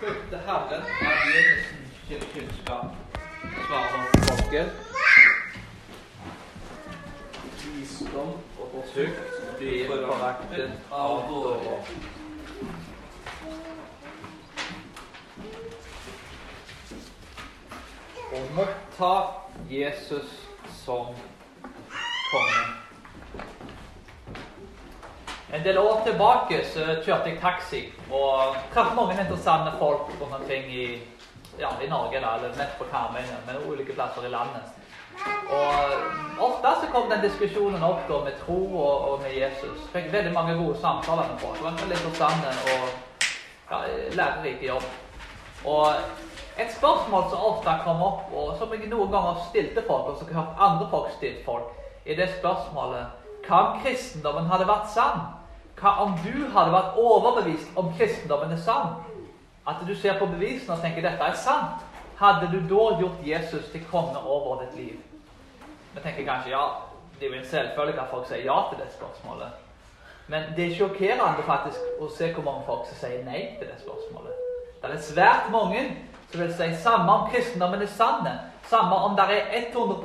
frykte Herren er begynnelsen til kunnskap, svarer folket. Visdom og tukt blir foraktet av dårer. Og motta Jesus som konge. En del år tilbake så kjørte jeg taxi og traff mange interessante folk rundt omkring i, ja, i Norge, da, eller mest på Karmøy, men ulike plasser i landet. Og Ofte så kom den diskusjonen opp da, med tro og, og, med Jesus. Fikk veldig mange gode samtaler med folk. Det var en veldig interessant og ja, lærerik jobb. Og et spørsmål som ofte kom opp, og som jeg noen ganger stilte folk, og som jeg har hørt andre folk stilt folk, er det spørsmålet hva om kristendommen hadde vært sann? Hva om du hadde vært overbevist om kristendommen er sann? At du ser på bevisene og tenker dette er sant. Hadde du da gjort Jesus til konge over ditt liv? Vi tenker kanskje ja, det er jo en selvfølge at folk sier ja til det spørsmålet. Men det er sjokkerende faktisk å se hvor mange folk som sier nei til det spørsmålet. Det er svært mange som vil si samme om kristendommen er sann, samme om det er 100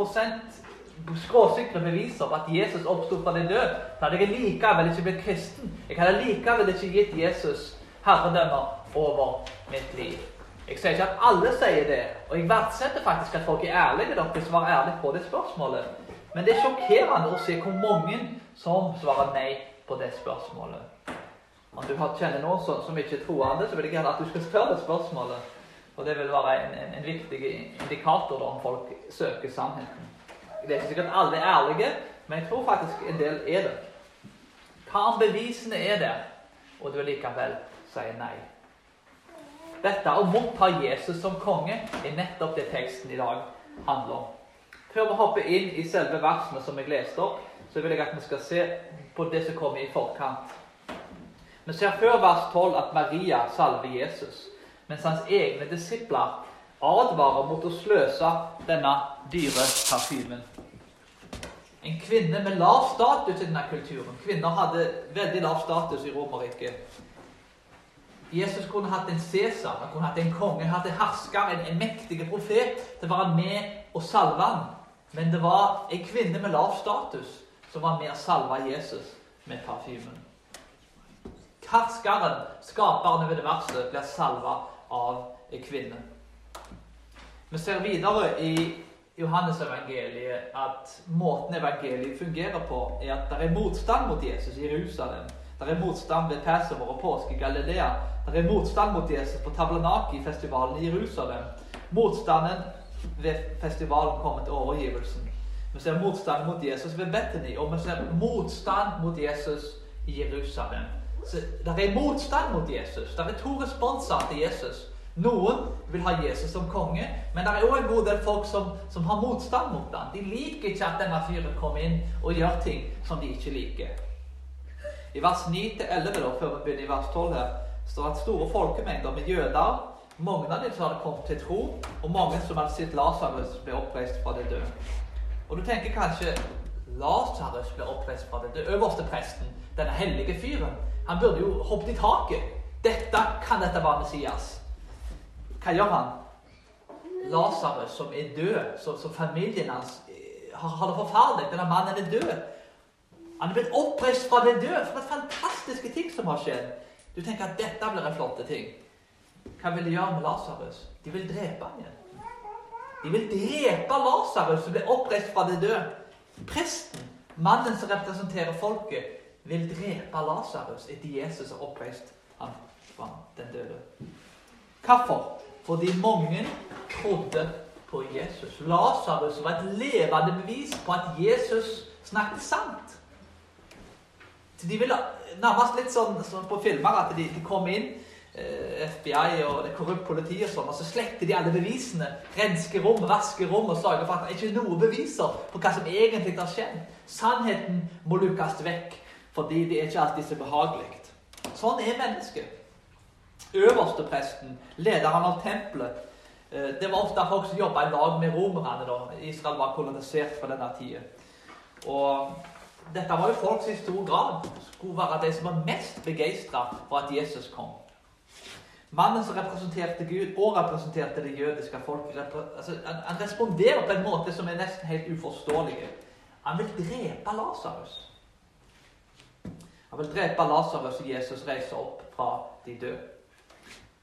skråsikre beviser på at Jesus oppsto fra de døde, så hadde jeg likevel ikke blitt kristen. Jeg hadde likevel ikke gitt Jesus herredømmer over mitt liv. Jeg sier ikke at alle sier det, og jeg verdsetter faktisk at folk er ærlige dere svarer ærlig på det spørsmålet. Men det er sjokkerende å se hvor mange som svarer nei på det spørsmålet. Om du kjenner noen som, som ikke er troende, så vil jeg gjerne at du skal spørre det spørsmålet. Og det vil være en, en, en viktig indikator da, om folk søker sannheten. Det er ikke sikkert alle er ærlige, men jeg tror faktisk en del er det. Hva om bevisene er der, og du likevel sier nei? Dette å motta Jesus som konge er nettopp det teksten i dag handler om. Før vi hopper inn i selve versene som jeg leste opp, så vil jeg at vi skal se på det som kommer i forkant. Vi ser før vers 12 at Maria salver Jesus, mens hans egne disipler advarer mot å sløse denne dyre parfymen. En kvinne med lav status i denne kulturen. Kvinner hadde veldig lav status i Romerriket. Jesus kunne hatt en Cæsar, han kunne hatt en konge, hatt en hersker, en, en mektig profet til å være med og salve ham. Men det var en kvinne med lav status som var med å salve Jesus med parfymen. Herskeren, skaperen over verste, blir salva av en kvinne. Vi ser videre i Johannes evangeliet at måten evangeliet fungerer på, er at det er motstand mot Jesus i Jerusalem. Det er motstand ved Passover og påske i Galilea. Det er motstand mot Jesus på Tablanaki-festivalen i Jerusalem. Motstanden ved festivalen kommer til overgivelsen. Vi ser motstand mot Jesus ved Bethany, og vi ser motstand mot Jesus i Jerusalem. Så det er motstand mot Jesus. Det er to responser til Jesus. Noen vil ha Jesus som konge, men det er òg en god del folk som, som, har motstand mot ham. De liker ikke at denne fyren kommer inn og gjør ting som de ikke liker. I vers 9-11, før vi begynner i vers 12, her, står at store folkemengder med jøder Mange av dem som hadde kommet til tro, og mange som hadde sett Lasarus bli oppreist fra det døde. Og du tenker kanskje Lasarus ble oppreist fra det døde. Øverste presten, denne hellige fyren, han burde jo hoppet i taket. Dette kan dette være Messias. Hva gjør han? Lasarus, som er død, som, som familien hans eh, har, har det forferdelig. Denne mannen er død. Han er blitt oppreist fra det døde. For et fantastiske ting som har skjedd. Du tenker at dette blir en flott ting. Hva vil de gjøre med Lasarus? De vil drepe ham igjen. De vil drepe Lasarus, som ble oppreist fra det døde. Presten, mannen som representerer folket, vil drepe Lasarus etter Jesus har oppreist ham fra den døde. Hvorfor? Fordi mange trodde på Jesus. Lasarus var et levende bevis på at Jesus snakket sant. Så De ville nærmest litt sånn, sånn på filmer at de, de kom inn, eh, FBI og det korrupt politi og sånn, og så slekter de alle bevisene. Rensker rom, vasker rom og sørger for at det ikke er noen beviser på hva som egentlig har skjedd. Sannheten må lukes vekk, fordi det er ikke alltid så behagelig. Sånn er mennesket øverstepresten, lederen av tempelet. Eh, det var ofte folk som jobba i lag med romerne. da. Israel var kolonisert på denne tida. Og dette var jo folk som i stor grad skulle være de som var mest begeistra for at Jesus kom. Mannen som representerte Gud og representerte det jødiske folket, altså, han, responderer på en måte som er nesten helt uforståelig. Han vil drepe Lasarus. Han vil drepe Lasarus, og Jesus reiser opp fra de døde.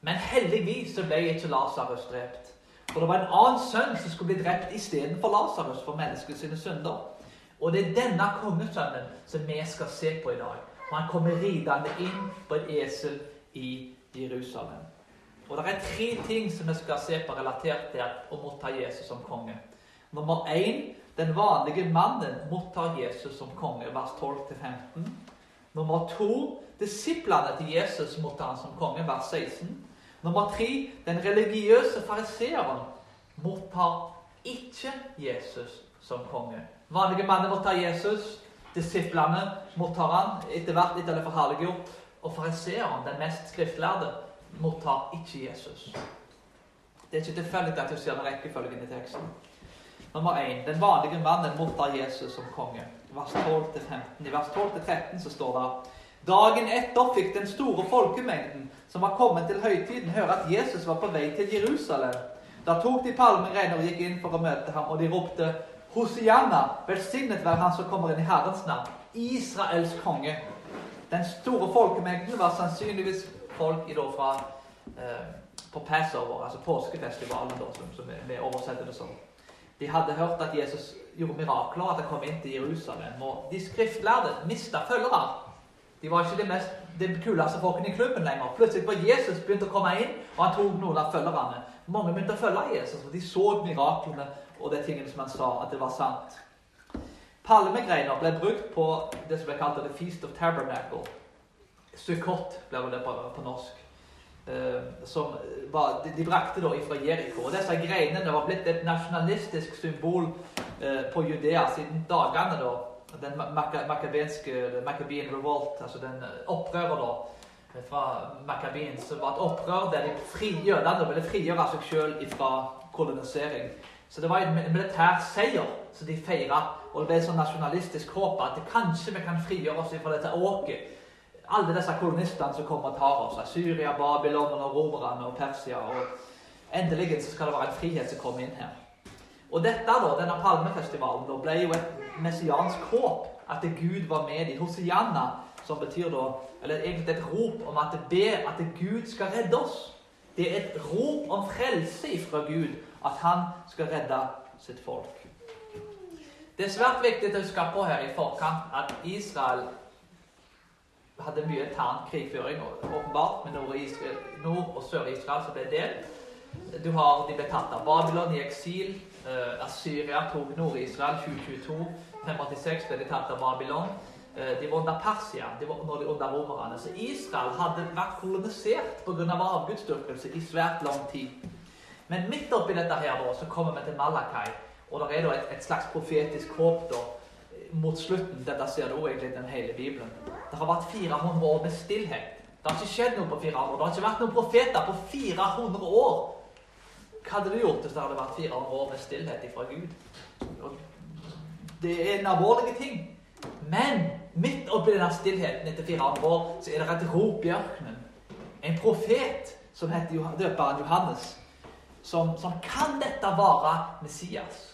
Men heldigvis så ble ikke Lasarus drept. For det var en annen sønn som skulle bli drept istedenfor Lasarus for menneskets synder. Og det er denne kongesønnen som vi skal se på i dag. Og han kommer ridende inn på et esel i Jerusalem. Og Det er tre ting som vi skal se på relatert til å motta Jesus som konge. Nummer én den vanlige mannen mottar Jesus som konge, vers 12-15. Nummer to disiplene til Jesus mottar han som konge, vers 16. Nummer tre den religiøse fariseeren mottar ikke Jesus som konge. Vanlige mannen mottar Jesus. Disiplene mottar han etter hvert etter det forherliggjort. Og fariseeren, den mest skriftlærde, mottar ikke Jesus. Det er ikke tilfeldig at du ser den rekkefølgen i teksten. Nummer 1. Den vanlige mannen mottar Jesus som konge. Vers 12-15. I vers 12-13 så står det Dagen etter fikk den store folkemengden som var kommet til høytiden, høre at Jesus var på vei til Jerusalem. Da tok de palmegreiner og gikk inn for å møte ham, og de ropte Hosianna, velsignet være Han som kommer inn i Herrens navn, Israels konge. Den store folkemengden var sannsynligvis folk i da fra eh, på Passover, altså påskefestivalen, da, som, som vi oversetter det som. De hadde hørt at Jesus gjorde mirakler, at han kom inn til Jerusalem. Og de skriftlærde mista følgere. De var ikke de, mest, de kuleste folkene i klubben lenger. Plutselig var Jesus begynt å komme inn, og han tok noen av følgerne. Mange begynte å følge Jesus, for de så miraklene og de tingene som han sa, at det var sant. Palmegreiner ble brukt på det som ble kalt The Feast of Tabernacle. Sukkot ble det på, på norsk. Uh, var, de, de brakte da ifra Jeriko. Og disse greinene var blitt et nasjonalistisk symbol uh, på Judea siden dagene da. Den makabenske Makabien revolt, altså den opprøret da fra Makabien, som var et opprør der de frigjør, ville frigjøre seg sjøl fra kolonisering. Så det var en militær seier som de feira. Og det ble et sånn nasjonalistisk håp at kanskje vi kan frigjøre oss fra dette åket alle disse kolonistene som kommer og tar oss. Syria, Babylon, og romerne og Persia. og Endelig så skal det være en frihet som kommer inn her. Og dette da, denne palmefestivalen da, ble jo et messiansk håp. At Gud var med i Hosianna, som betyr da Eller egentlig et rop om at ber at Gud skal redde oss. Det er et rop om frelse fra Gud, at han skal redde sitt folk. Det er svært viktig å huske på her i forkant at Israel hadde mye intern krigføring, åpenbart, med Nord-, og Sør-Israel som ble delt. Du har, De ble tatt av Babylon i eksil. Uh, Assyria tok Nord-Israel 2022. 586 ble de tatt av Babylon. Uh, de var under Persia, de var under, under romerne. Så Israel hadde vært kolonisert pga. Av avgudsdyrkelse i svært lang tid. Men midt oppi dette her da, så kommer vi til Malakai, og det er da et, et slags profetisk håp da, mot slutten. Dette ser du egentlig i den hele Bibelen. Det har vært 400 år med stillhet. Det har ikke skjedd noe på 400 år. Det har ikke vært noen profeter på 400 år. Hva hadde du gjort hvis det hadde vært 400 år med stillhet fra Gud? Det er en alvorlig ting. Men midt oppi denne stillheten etter 400 år, så er det et rop i ørkenen. En profet som heter døperen Johannes, som, som kan dette være Messias.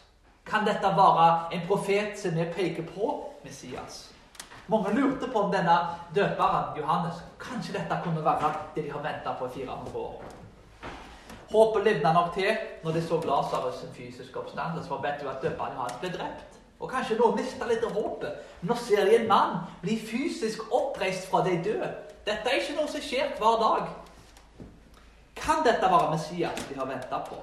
Kan dette være en profet som vi peker på Messias? Mange lurte på om denne døperen, Johannes, kanskje dette kunne være det de har venta på i 400 år. Håpet livna nok til når de så Lasarus' fysiske oppstandelse. For vet du at døperen Johannes ble drept. Og kanskje nå mista litt av håpet. Nå ser de en mann bli fysisk oppreist fra de døde. Dette er ikke noe som skjer hver dag. Kan dette være Messias de har venta på?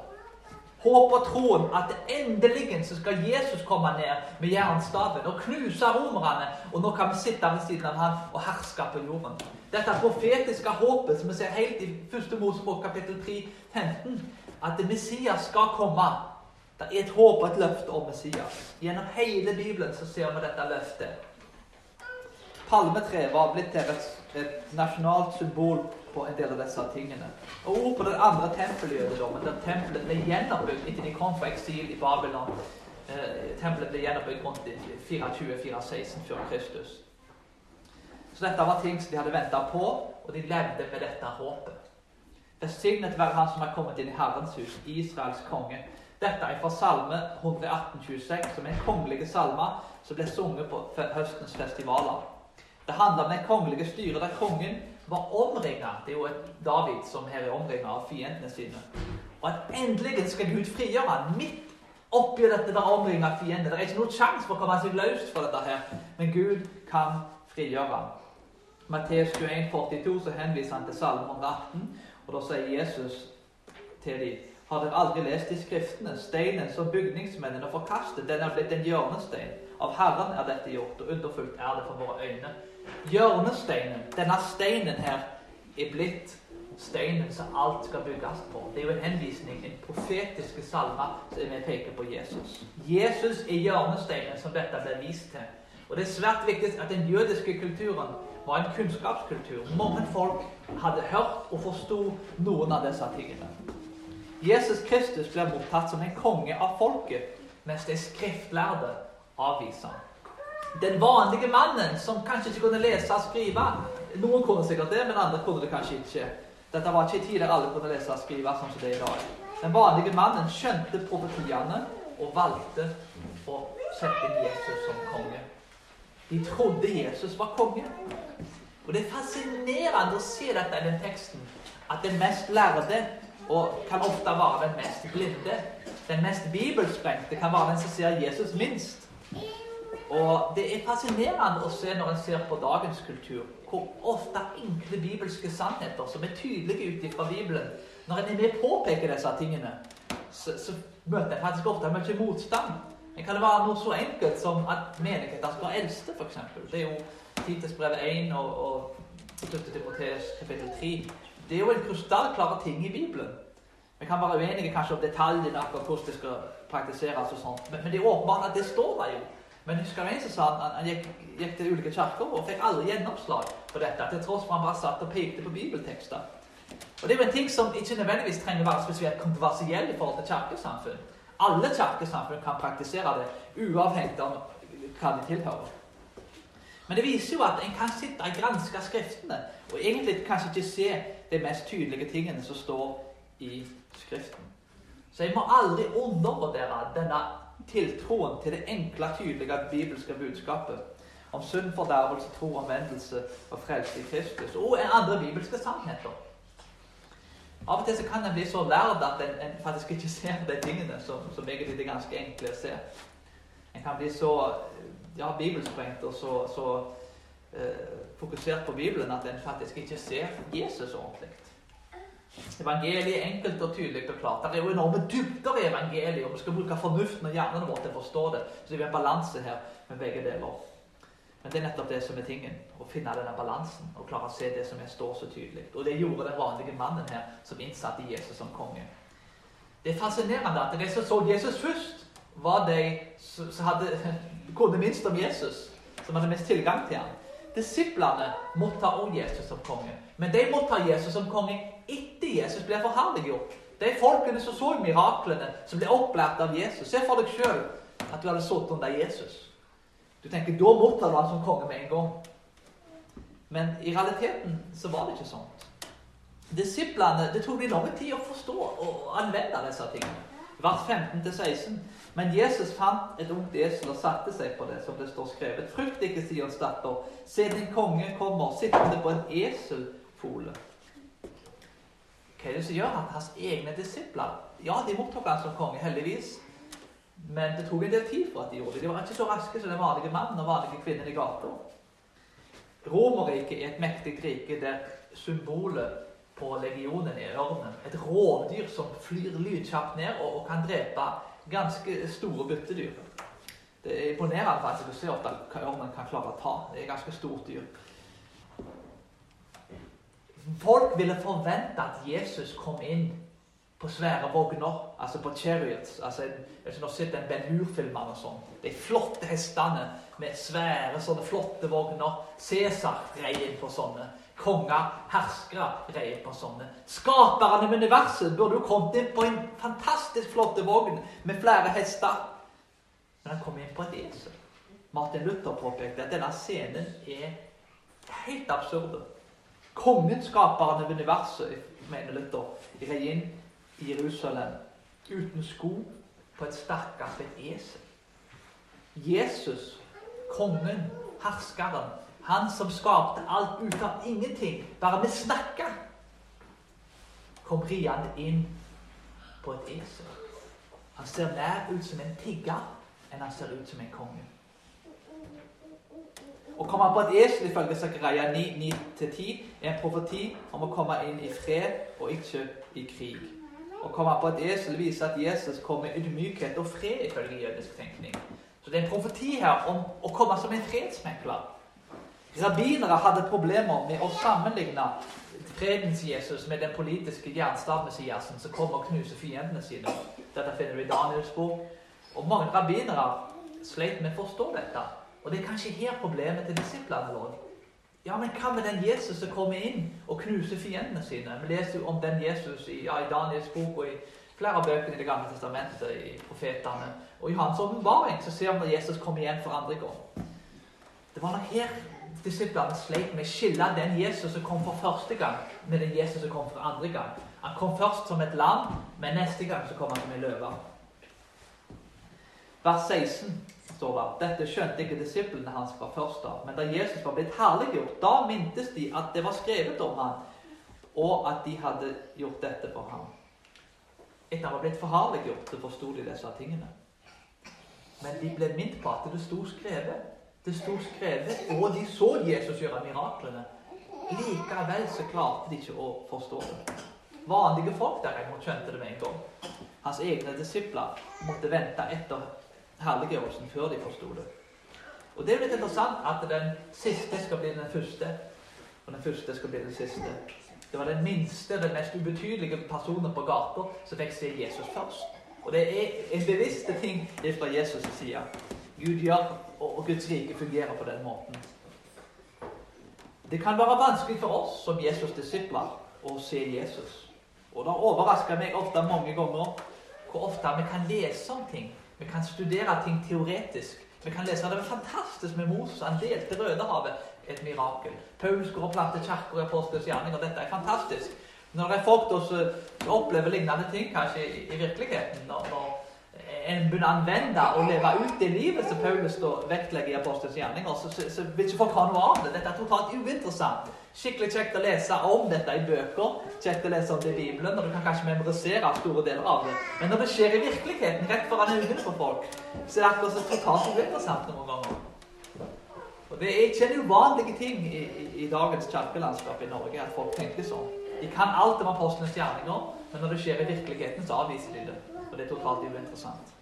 håp og troen at endelig så skal Jesus komme ned med jernstaven og knuse romerne. Og nå kan vi sitte ved siden av ham og herske på jorden. Dette profetiske håpet som vi ser helt i 1. Mosebok kapittel 3, 15, at Messias skal komme. Det er et håp og et løfte om Messias. Gjennom hele Bibelen så ser vi dette løftet. Palmetreet var blitt til et, et nasjonalt symbol på en del av disse tingene. Og ord på den andre tempeljødedommen, der tempelet ble gjenoppbygd etter de kom fra eksil i Babylon. Eh, tempelet ble gjenoppbygd rundt 24-416 før Kristus. Så dette var ting som de hadde venta på, og de levde med dette håpet. Velsignet være Han som er kommet inn i Herrens hus, Israels konge. Dette er fra Salme 118,26, som er en kongelig salme som ble sunget på høstens festivaler. Det handler om det kongelige styret der kongen var omringa. Det er jo et David som her er omringa av fiendene sine. Og at endelig skal Gud frigjøre han midt oppi dette der omringa fiende. Det er ikke noen sjanse for å komme seg løs fra dette her, men Gud kan frigjøre han. Matteus 21, 42, så henviser han til Salme 118, og da sier Jesus til dem har dere aldri lest i Skriftene? Steinen som bygningsmennene forkastet, den er blitt en hjørnestein. Av Herren er dette gjort, og underfullt er det for våre øyne. Hjørnesteinen, denne steinen her, er blitt steinen som alt skal bygges på. Det er jo en henvisning, en profetiske salme som vi peker på Jesus. Jesus er hjørnesteinen som dette blir vist til. Og Det er svært viktig at den jødiske kulturen var en kunnskapskultur. Mange folk hadde hørt og forsto noen av disse tingene. Jesus Kristus blir mottatt som en konge av folket, mens de skriftlærde avviser ham. Den vanlige mannen som kanskje ikke kunne lese og skrive Noen kunne sikkert det, men andre kunne det kanskje ikke. Dette var ikke en tid der alle kunne lese og skrive sånn som det er i dag. Den vanlige mannen skjønte profetiene og valgte å sette Jesus som konge. De trodde Jesus var konge. Og Det er fascinerende å se dette i den teksten. At den mest lærde og kan ofte være den mest blinde. Den mest bibelsprengte kan være den som ser Jesus minst. Og Det er fascinerende å se når en ser på dagens kultur, hvor ofte enkle bibelske sannheter som er tydelige ut fra Bibelen Når en er med påpeker disse tingene, så, så møter en faktisk ofte mye motstand. Men kan være noe så enkelt som at menigheter skal være eldste, f.eks. Det er jo Titus brev 1 og, og Timoteus kapittel 3 det er jo en krystallklare ting i Bibelen. Vi kan være uenige kanskje om detaljene akkurat hvordan det skal praktiseres, og sånt, men, men, det er åpenbart at det står der jo. Men husker husker en som sa at han gikk, gikk, til ulike kirker og fikk aldri gjennomslag på dette, til tross for han bare satt og pekte på bibeltekster. Og Det er jo en ting som ikke nødvendigvis trenger å være spesielt kontroversiell i forhold til kirkesamfunn. Alle kirkesamfunn kan praktisere det, uavhengig av hva de tilhører. Men det viser jo at en kan sitte og granske Skriftene og egentlig kanskje ikke se de mest tydelige tingene som står i Skriften. Så jeg må aldri undervurdere denne tiltroen til det enkle, tydelige bibelske budskapet om synd, fordervelse, tro, omvendelse og frelse i Kristus, og andre bibelske sannheter. Av og til så kan en bli så lærd at en, en, faktisk ikke ser de tingene som, som egentlig er ganske enkle å se. En kan bli så ja, bibelsprengt og så, så fokusert på Bibelen at en faktisk ikke ser Jesus ordentlig. Evangeliet er enkelt og tydelig og klart. Det er jo enorme dybder i evangeliet, og vi skal bruke fornuften og hjernen vår til å forstå det. Så det er en balanse her med begge deler. Men det er nettopp det som er tingen. Å finne denne balansen og klare å se det som står så tydelig. Og det gjorde den vanlige mannen her, som innsatte Jesus som konge. Det er fascinerende at de som så Jesus først, var de som hadde, kunne minst om Jesus. Som hadde mest tilgang til ham. Disiplene måtte også Jesus som konge. Men de måtte ha Jesus som konge etter Jesus ble forherliggjort. De folkene som så miraklene, som ble opplært av Jesus. Se for deg sjøl at du hadde sittet under Jesus. Du tenker da måtte du ha som konge med en gang. Men i realiteten så var det ikke sånn. Disiplene det tok de lang tid å forstå og anvende disse tingene. Vers 15-16. Men Jesus fant et ungt esel og satte seg på det, som det står skrevet. Frykt ikke, Sions datter. Se, din konge kommer sittende på en eselfole. Hva er det som gjør at hans egne disipler Ja, de mottok han som konge, heldigvis. Men det tok en del tid for at de gjorde det. De var ikke så raske som den vanlige mannen og vanlige kvinnen i gata. Romerriket er et mektig rike der symbolet på legionen i ørnen. Et rovdyr som flyr lydkjapt ned og, og, kan drepe ganske store byttedyr. Det er imponerende faktisk å se hva ørnen kan klare å ta. Det er et ganske stort dyr. Folk ville forvente at Jesus kom inn på svære vogner, altså på chariots. altså Hvis du har sett en Ben Hur-filmene og sånn. De flotte hestene med svære, sånne flotte vogner. Cæsar rei inn på sånne. Konger, herskere reier på sånne. Skaperen av universet burde jo kommet inn på en fantastisk flott vogn med flere hester. Men han kom inn på et esel. Martin Luther påpekte at denne scenen er helt absurd. Kongen, skaperen av universet, mener Luther, reier rei inn i Jerusalem uten sko på et stakkars esel. Jesus, kongen, herskeren, han som skapte alt ut av ingenting, bare med snakka, kom riende inn på et esel. Han ser mer ut som en tigger enn han ser ut som en konge. Å komme på et esel ifølge Zakaria 9-10 er en profeti om å komme inn i fred og ikke i krig. Å komme på et esel viser at Jesus kommer i ydmykhet og fred ifølge jødisk tenkning. Så det er en profeti her om å komme som en fredsmekler. Rabbinere hadde problemer med å sammenligne fredens Jesus med den politiske jernstav-Messiasen som kommer og knuser fiendene sine. Dette finner du i Daniels bok. Og mange rabbinere sleit med å forstå dette. Og det er kanskje her problemet til disiplene lå. Ja, men hva med den Jesus som kommer inn og knuser fiendene sine? Vi leser jo om den Jesus i, ja, i Daniels bok og i flere av bøkene i Det gamle testamentet, i profetene. Og i Hans åpenbaring ser vi når Jesus kommer igjen for andre gang. Det var nok her disiplene sleit med å skille den Jesus som kom for første gang, med den Jesus som kom for andre gang. Han kom først som et lam, men neste gang så kom han som en løve. Vers 16 står det dette skjønte ikke disiplene hans fra først av. Men da Jesus var blitt herliggjort, da mintes de at det var skrevet om ham, og at de hadde gjort dette for ham. Etter han var blitt forherliggjort, så forsto de disse tingene. Men de ble minnet på at det sto skrevet. Det sto skrevet, og de så Jesus gjøre miraklene. Likevel så klarte de ikke å forstå det. Vanlige folk derimot skjønte det med en gang. Hans egne disipler måtte vente etter herliggjørelsen før de forsto det. Og Det er litt interessant at den siste skal bli den første, og den første skal bli den siste. Det var den minste, den mest ubetydelige personen på gata som fikk se Jesus først. Og det er en bevisste ting fra Jesus' side. Gud gjør, og Guds rike fungerer på den måten. Det kan være vanskelig for oss som Jesus' disipler å se Jesus. Og det overrasker meg ofte mange ganger hvor ofte vi kan lese om ting. Vi kan studere ting teoretisk. Vi kan lese det fantastisk med Moses. Han delte Rødehavet. Et mirakel. Paulus går og planter kirker i Apostels gjerninger. Dette er fantastisk. Når det er folk som opplever lignende ting kanskje i, i virkeligheten, når, når en å anvende og leve ut det livet som Paulus vektlegger i Apostelens gjerninger, så, så, så, vil ikke folk ha noe av det. Dette er totalt uinteressant. Skikkelig kjekt å lese om dette i bøker, kjekt å lese om det i Bibelen, og du kan kanskje memorisere store deler av det. Men når det skjer i virkeligheten, rett foran øynene på folk, så er det akkurat så totalt uinteressant noen ganger. Og Det er ikke en uvanlig ting i, i, i dagens kirkelandskap i Norge at folk tenker sånn. De kan alt om apostlenes gjerninger, men når det skjer i virkeligheten, så avviser de det. Og det er totalt uinteressant.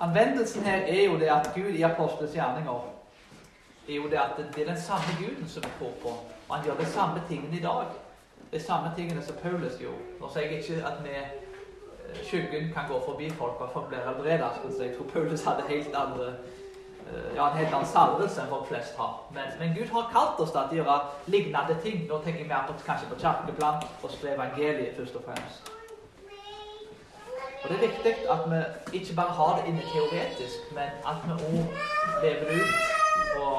Anvendelsen her er jo det at Gud i apostelens gjerninger er jo det at det er den samme Guden som vi tror på. Og han gjør de samme tingene i dag. De samme tingene som Paulus gjorde. Nå sier jeg ikke at vi eh, skyggen kan gå forbi folk og folk blir helbredet. Jeg tror Paulus hadde helt andre eh, ja, en helt annen salvelse enn folk flest har. Men, men, Gud har kalt oss til å gjøre lignende ting. Nå tenker jeg mer på, kanskje på kirkeplan og spre evangeliet først og fremst. Og Det er viktig at vi ikke bare har det inne teoretisk, men at vi òg lever det ut. Og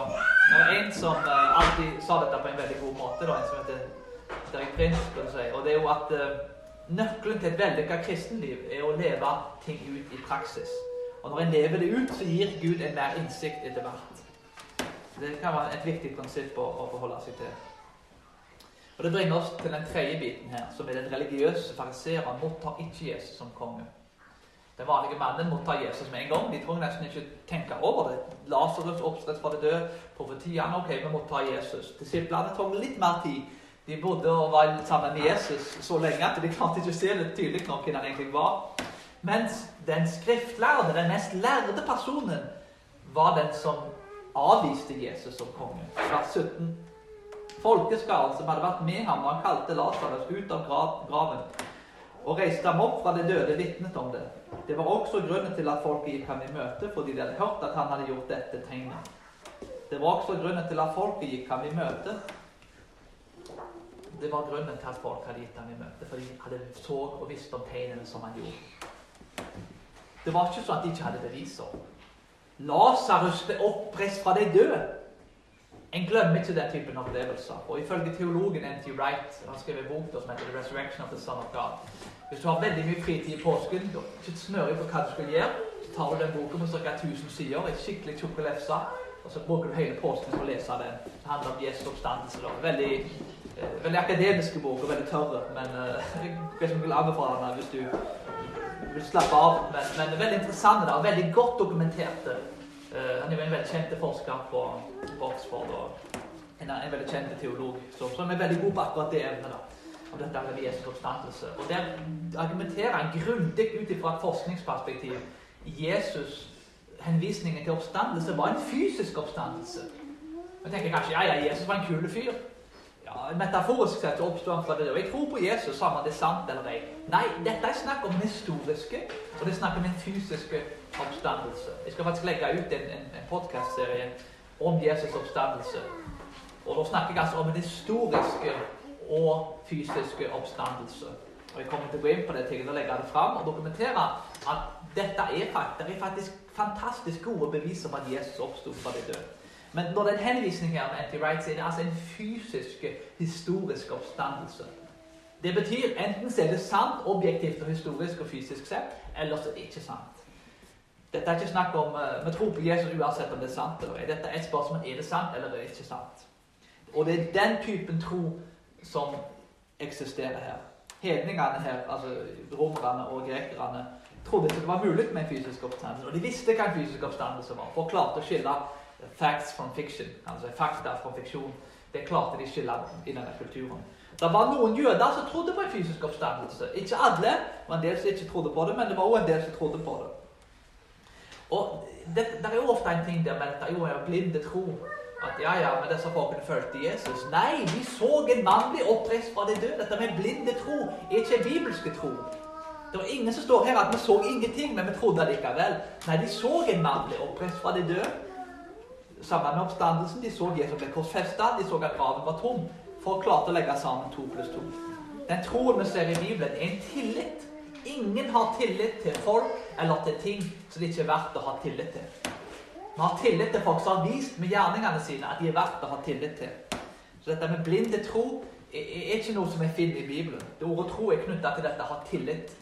det er en som uh, alltid sa dette på en veldig god måte, da, en som heter Derek Prince. Si. Og det er jo at uh, nøkkelen til et vellykka kristenliv er å leve ting ut i praksis. Og når en lever det ut, så gir Gud en mer innsikt etter hvert. Det kan være et viktig prinsipp å, å forholde seg til. Og Det bringer oss til den tredje biten her, som er den religiøse fariseeren mottar ikke Jesus som konge. Den vanlige mannen mottar Jesus med en gang. De trenger nesten ikke tenke over det. Lasarus oppstått fra det døde, profetiene Ok, vi mottar ta Jesus. Disiplene tok litt mer tid. De bodde og var sammen med Jesus så lenge at de klarte ikke å se det tydelig nok hvem han egentlig var. Mens den skriftlærde, den mest lærde personen, var den som avviste Jesus som konge. Vers 17 folkeskaren som hadde vært med ham, da han kalte Lasarus ut av graven og reiste ham opp fra det døde, vitnet om det. Det var også grunnen til at folket gikk ham i møte, fordi de hadde hørt at han hadde gjort dette tegnet. Det var også grunnen til at folket gikk ham i møte. Det var grunnen til at folk hadde gitt ham i møte, fordi de hadde så og visst om tegnene som han gjorde. Det var ikke sånn at de ikke hadde beviser. Lasarus ble oppreist fra de døde. En glemmer ikke den typen opplevelser. Og ifølge teologen N.T. Wright han skrev en bok som heter The Resurrection of the Son of God. Hvis du har veldig mye fritid i påsken, og ikke snører på hva du skal gjøre, så tar du den boken på ca. 1000 sider, en skikkelig tjukk lefse, og så bruker du hele påsken på å lese den. Det handler om Jesu oppstandelse. Veldig, eh, veldig akademiske og veldig tørre, men eh, jeg vil anbefale den hvis du vil slappe av. Men, men veldig interessante og veldig godt dokumenterte. Uh, han er jo en veldig kjent forsker på, Oxford og en, en veldig kjent teolog som, som, er veldig god på akkurat det evnet. da, om dette med Jesu oppstandelse. Og Der argumenterer han grundig ut fra et forskningsperspektiv. Jesus, henvisningen til oppstandelse var en fysisk oppstandelse. Jeg tenker kanskje ja, ja, Jesus var en kul fyr. Ja, Metaforisk sett oppstår han fra det. Og jeg tror på Jesus, samme om det er sant eller ei. Nei, dette er snakk om den historiske, og det er snakk om den fysiske oppstandelse. Jeg skal faktisk legge ut en, en, en podkastserie om Jesus' oppstandelse. Og da snakker jeg altså om den historiske og fysiske oppstandelse. Og Jeg kommer til å gå inn på det til å legge det fram og dokumentere at dette er, det er faktisk fantastisk gode beviser om at Jesus oppsto fra de døde. Men når det er en henvisning her med anti-right, så er det altså en fysisk, historisk oppstandelse. Det betyr enten så er det sant, objektivt og historisk og fysisk sett, eller så er det ikke sant. Dette er ikke snakk om uh, Vi tror på Jesus uansett om det er sant eller ikke. Dette er et spørsmål er det sant eller er det ikke sant. Og det er den typen tro som eksisterer her. Hedningene her, altså romerne og grekerne, trodde ikke det var mulig med en fysisk oppstandelse. Og de visste hva en fysisk oppstandelse var, for klarte å skille facts from fiction, altså fakta fra fiksjon. Det klarte de skille i denne kulturen. Det var noen jøder som trodde på en fysisk oppstandelse. Ikke alle. men en del som ikke trodde på det, men det var også en del som trodde på det. Og det, det er jo ofte en ting der med dette, jo er blinde tro. At ja, ja, men disse folkene fulgte Jesus. Nei, de så en mann bli oppreist fra de døde. Dette med blinde tro er ikke bibelske tro. Det var ingen som står her at vi så ingenting, men vi trodde likevel. Nei, de så en mann bli oppreist fra de døde sammen med oppstandelsen. De så Jesus ble korsfesta, de så at graven var tom. Folk klarte å legge sammen to pluss to. Den troen vi ser i Bibelen, er en tillit. Ingen har tillit til folk eller til ting som det ikke er verdt å ha tillit til. Vi har tillit til folk som har vist med gjerningene sine at de er verdt å ha tillit til. Så dette med blinde tro er ikke noe som jeg finner i Bibelen. Det ordet tro er knytta til dette å ha tillit.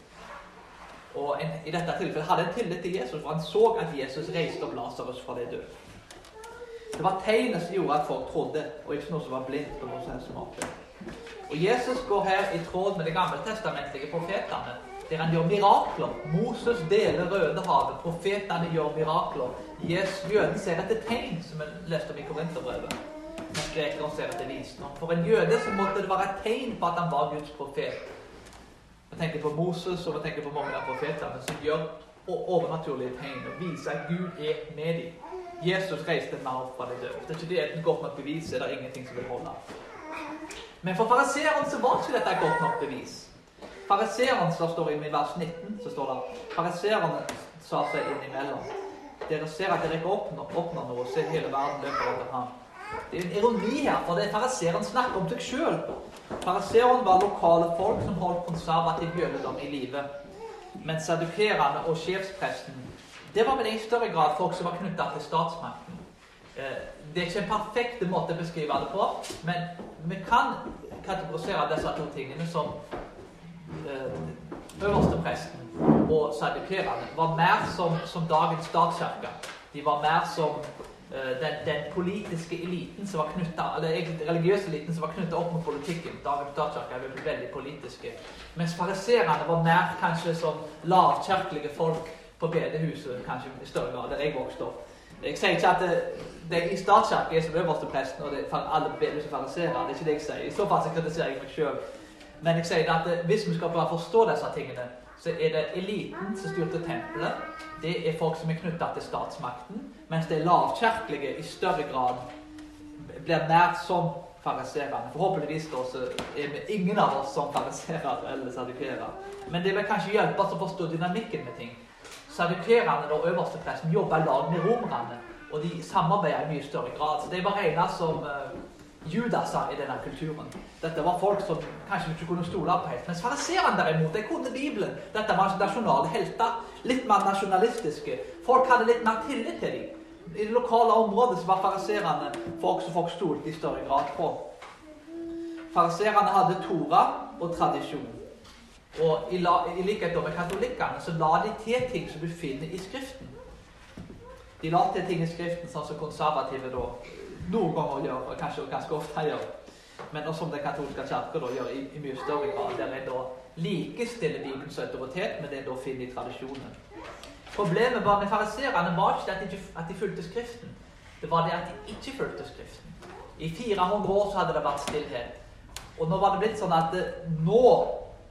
Og en, i dette tilfellet hadde en tillit til Jesus, for han så at Jesus reiste opp Lasarus fra de døde. Det var tegnet som gjorde at folk trodde, og ikke noe som var blindt. på noe som måte. Og Jesus går her i tråd med de gammeltestamentlige profetene, der han gjør mirakler. Moses deler Rødehavet, profetene gjør mirakler. Jesus, Jøden ser etter tegn, som vi leste om i Korinterbrevet. Mens grekeren ser etter visdom. For en jøde så måtte det være et tegn på at han var Guds profet. Vi tenker på Moses og vi tenker på mange av profetene som gjør overnaturlige tegn og viser at Gud er med dem. Jesus reiste mann opp fra de døde. Det er ikke det et godt nok bevis, er det ingenting som vil holde. Men for fariseeren så var ikke dette et godt nok bevis. Fariseeren, som står i vers 19, så står det Fariseerne sa seg innimellom. Dere ser at dere ikke oppnår, oppnår noe, se hele verden løper etter ham. Det er en ironi her, for det er fariseeren snakker om seg sjøl. Fariseeren var lokale folk som holdt konservativ jødedom i live. Mens sadukerene og sjefspresten det var vel i større grad folk som var knytta til statsmakten. Eh, det er ikke en perfekt måte å beskrive det på, men vi kan kategorisere disse to tingene som øverstepresten øverste presten og sadikerene var mer som, som dagens statskirke. De var mer som uh, den, den, politiske eliten som var knyttet, eller egentlig religiøse eliten som var knytta opp mot politikken. Dagens statskirke er veldig politiske. Mens fariserene var mer kanskje som lavkirkelige folk på bedehuset, kanskje i større grad, der jeg vokste opp. Jeg sier ikke at det, det i statskirken er som øverste presten, og det er alle bedehus er fariserer. Det er ikke det jeg sier. I så fall så kritiserer jeg meg sjøl. Men jeg sier at hvis vi skal bare forstå disse tingene, så er det eliten som styrte tempelet. Det er folk som er knytta til statsmakten. Mens det lavkirkelige i større grad blir nært som fariserene. Forhåpentligvis da, så er vi ingen av oss som fariserer eller sadikerer. Men det vil kanskje hjelpe oss å forstå dynamikken med ting. Sadukerene og øverstepresten jobber i lag med romerne, og de samarbeider i mye større grad. Så de var regna som uh, judaser i denne kulturen. Dette var folk som kanskje ikke kunne stole på helt. Mens fariserene derimot, de kunne Bibelen. Dette var nasjonale helter. Litt mer nasjonalistiske. Folk hadde litt mer tillit til dem. I det lokale området så var fariserene folk som folk stolte i større grad på. Fariserene hadde Tora og tradisjon. Og i, la, i likhet med katolikkene så la de til ting som du finner i Skriften. De la til ting i Skriften sånn som konservative da noen ganger gjør, og kanskje ganske ofte gjør. Men også som den katolske kirke gjør i, i, mye større grad. Der en da likestiller Bibelens autoritet med det en da finner i tradisjonen. Problemet bare med fariserene var ikke at de, at de fulgte Skriften. Det var det at de ikke fulgte Skriften. I 400 år så hadde det vært stillhet. Og nå var det blitt sånn at eh, nå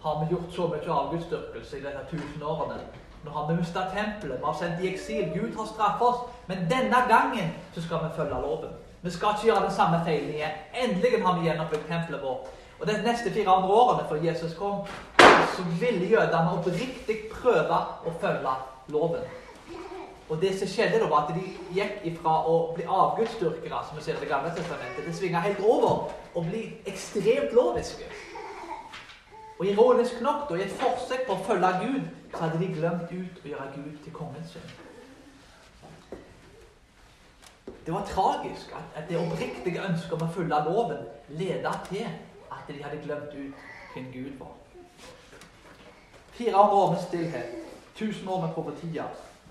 har vi gjort så mye avgudsdyrkelse i disse tusen årene. Nå har vi mista tempelet, vi har sendt i eksil. Gud har straffet oss. Men denne gangen så skal vi følge loven. Vi skal ikke gjøre den samme feilen igjen. Endelig har vi gjennomført tempelet vårt. Og de neste 400 årene før Jesus kom, så ville jødene oppriktig prøve å følge loven. Og det som skjedde da, var at de gikk ifra å bli avgudsdyrkere, som vi ser i Det gamle testamentet, det svinge helt over og bli ekstremt loviske. Og ironisk nok, da, i et forsøk på å følge Gud, så hadde de glemt ut å gjøre Gud til kongen sin. Det var tragisk at det oppriktige ønsket om å følge loven ledet til at de hadde glemt ut hvem Gud var. 400 år med stillhet, 1000 år med profetier.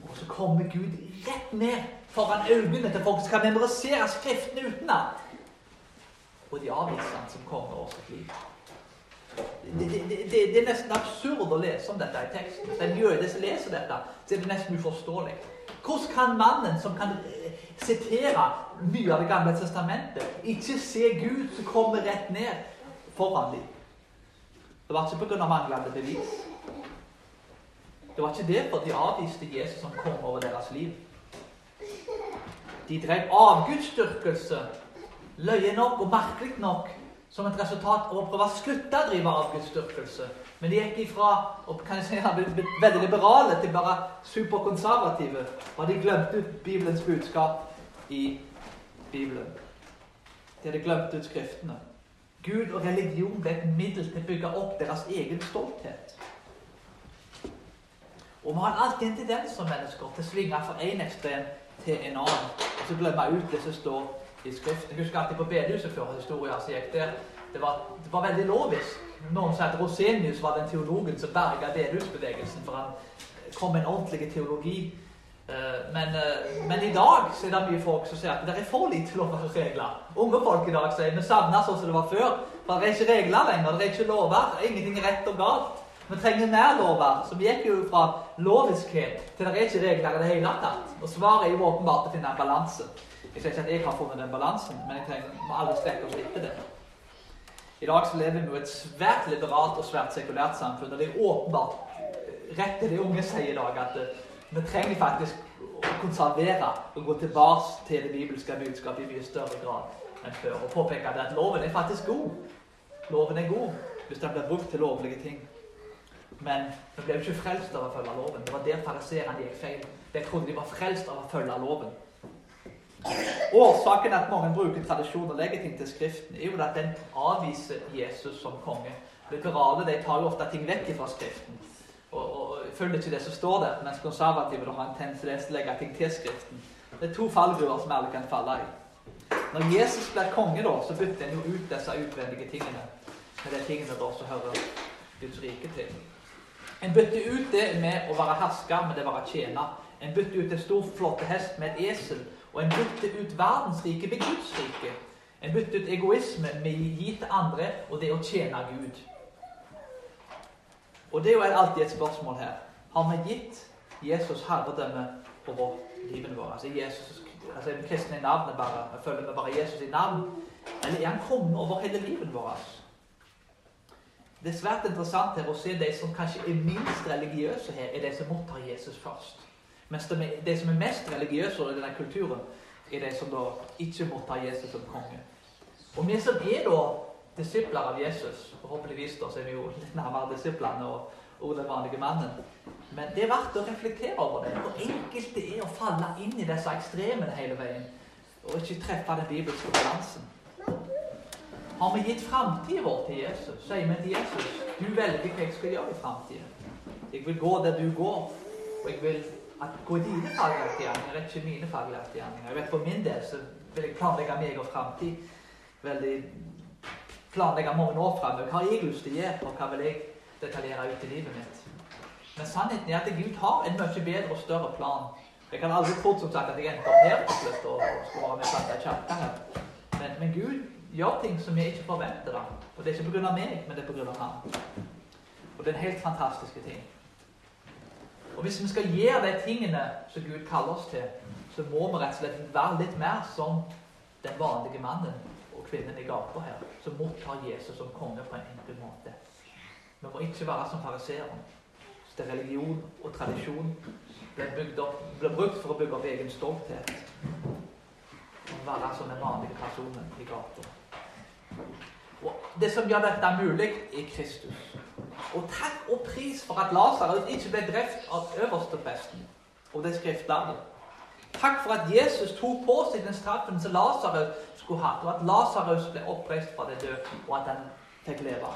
Og så kommer Gud rett ned foran øynene til folk som kan memorisere Skriftene utenat. Og de avviser han som konge over sitt liv. Det, det, det, det, er nesten absurd å lese om dette i teksten. Hvis en jøde som leser dette, så er det nesten uforståelig. Hvordan kan mannen som kan eh, sitere mye av Det gamle testamentet, ikke se Gud som kommer rett ned foran dem? Det var ikke pga. manglende bevis. Det var ikke derfor de avviste Jesus som kom over deres liv. De drev avgudsdyrkelse, løye nok og merkelig nok, som et resultat av å prøve å slutte å drive avgudsdyrkelse. Men de gikk ifra og kan jeg veldig liberale til bare superkonservative. Og de glemte ut Bibelens budskap i Bibelen. De hadde glemt ut Skriftene. Gud og religion ble et middel til å bygge opp deres egen stolthet. Og vi har alltid en tendens som mennesker til å svinge fra én ekstrem til en annen. Og så glemme ut det som står i Skriften. Jeg husker alltid på bedehuset før historien som gikk der. Det var, det var veldig lovisk. Noen sa at Rosenius var den teologen som berga bedehusbevegelsen, for han kom med en ordentlig teologi. Eh, men, eh, men, i dag så er det mye folk som sier at det er for lite lover og regler. Unge folk i dag sier vi savner sånn som det var før. For det er ikke regler lenger, det er ikke lover. Ingenting er rett og galt. Vi trenger mer lover, som gikk jo fra loviskhet til det er ikke regler i det hele tatt. Og svaret er jo åpenbart å finne en balanse. Jeg sier ikke at jeg har funnet den balansen, men jeg trenger, må aldri strekke oss etter det. I dag så lever vi jo et svært liberalt og svært sekulært samfunn, og det er åpenbart rett til det unge sier i dag, at uh, vi trenger faktisk å konservere og gå tilbake til det bibelske budskapet i mye større grad enn før. Og påpeke at loven er faktisk god. Loven er god hvis den blir brukt til lovlige ting. Men vi ble jo ikke frelst av å følge loven. Det var der fariseerne gikk feil. De trodde de var frelst av å følge loven. Årsaken at mange bruker tradisjon og legger ting til Skriften, er jo at den avviser Jesus som konge. Liberale de tar jo ofte ting vekk fra Skriften og, og, og følger ikke det som står der, mens konservative har en tendens til å legge ting til Skriften. Det er to fallgruver som alle kan falle i. Når Jesus blir konge, da, så bytter en jo ut disse utvendige tingene med de tingene da som hører Guds rike til. En bytter ut det med å være hersker med det å være tjener. En bytter ut en stor, flott hest med et esel. Og en bytter ut verdensriket med Guds rike. En bytter ut egoisme med å gi til andre og det å tjene Gud. Og det er jo alltid et spørsmål her. Har vi gitt Jesus herredømme over livene våre? Altså, Jesus, altså en kristen i navnet bare, følger vi bare Jesus i navn? Eller er han konge over hele livet vårt? Det er svært interessant her å se de som kanskje er minst religiøse her, er de som mottar Jesus først. Mens de, som er mest religiøse i denne kulturen, er de som da ikke mottar Jesus som konge. Og vi som er da disipler av Jesus, forhåpentligvis da så er vi jo litt nærmere disiplene og, og den vanlige mannen, men det er verdt å reflektere over det. Hvor enkelt det er å falle inn i disse ekstremene hele veien, og ikke treffe den bibelske balansen. Har vi gitt framtida vår til Jesus, sier vi til Jesus du velger hva jeg skal gjøre i framtida. Jeg vil gå der du går, og jeg vil gå i dine gjerninger, ikke mine gjerninger. Jeg vet For min del så vil jeg planlegge meg og framtid. Veldig planlegge mange år framover. Hva har jeg lyst til å gjøre, og hva vil jeg detaljere ut i livet mitt? Men sannheten er at Gud har en mye bedre og større plan. Jeg kan aldri tro som sagt, at jeg endte opp her til slutt og skulle være med i kirka. Men, men, Gud gjør ting som vi ikke forventer. Da. Og det er ikke pga. meg, men det er pga. ham. Og det er en helt fantastiske ting. Og hvis vi skal gjøre de tingene som Gud kaller oss til, så må vi rett og slett være litt mer som den vanlige mannen og kvinnen i gata her, som mottar Jesus som konge på en enkel måte. Vi må ikke være som fariseeren, der religion og tradisjon blir, ble, brukt for å bygge opp egen stolthet. Å være som den vanlige personen i gata. Det som gjør dette mulig, er Kristus. Og takk og pris for at Lasarus ikke ble drept av øverstepresten og det skriftlærde. Takk for at Jesus tok på seg den straffen som Lasarus skulle hatt, og at Lasarus ble oppreist fra det døde, og at han fikk leve.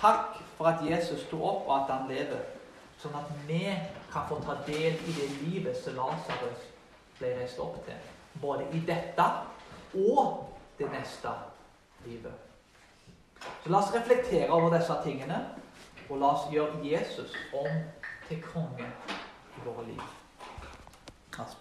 Takk for at Jesus sto opp, og at han lever, sånn at vi kan få ta del i det livet som Lasarus ble reist opp til. Både i dette og det neste livet. Så la oss reflektere over disse tingene, og la oss gjøre Jesus om til konge i våre liv. Hans.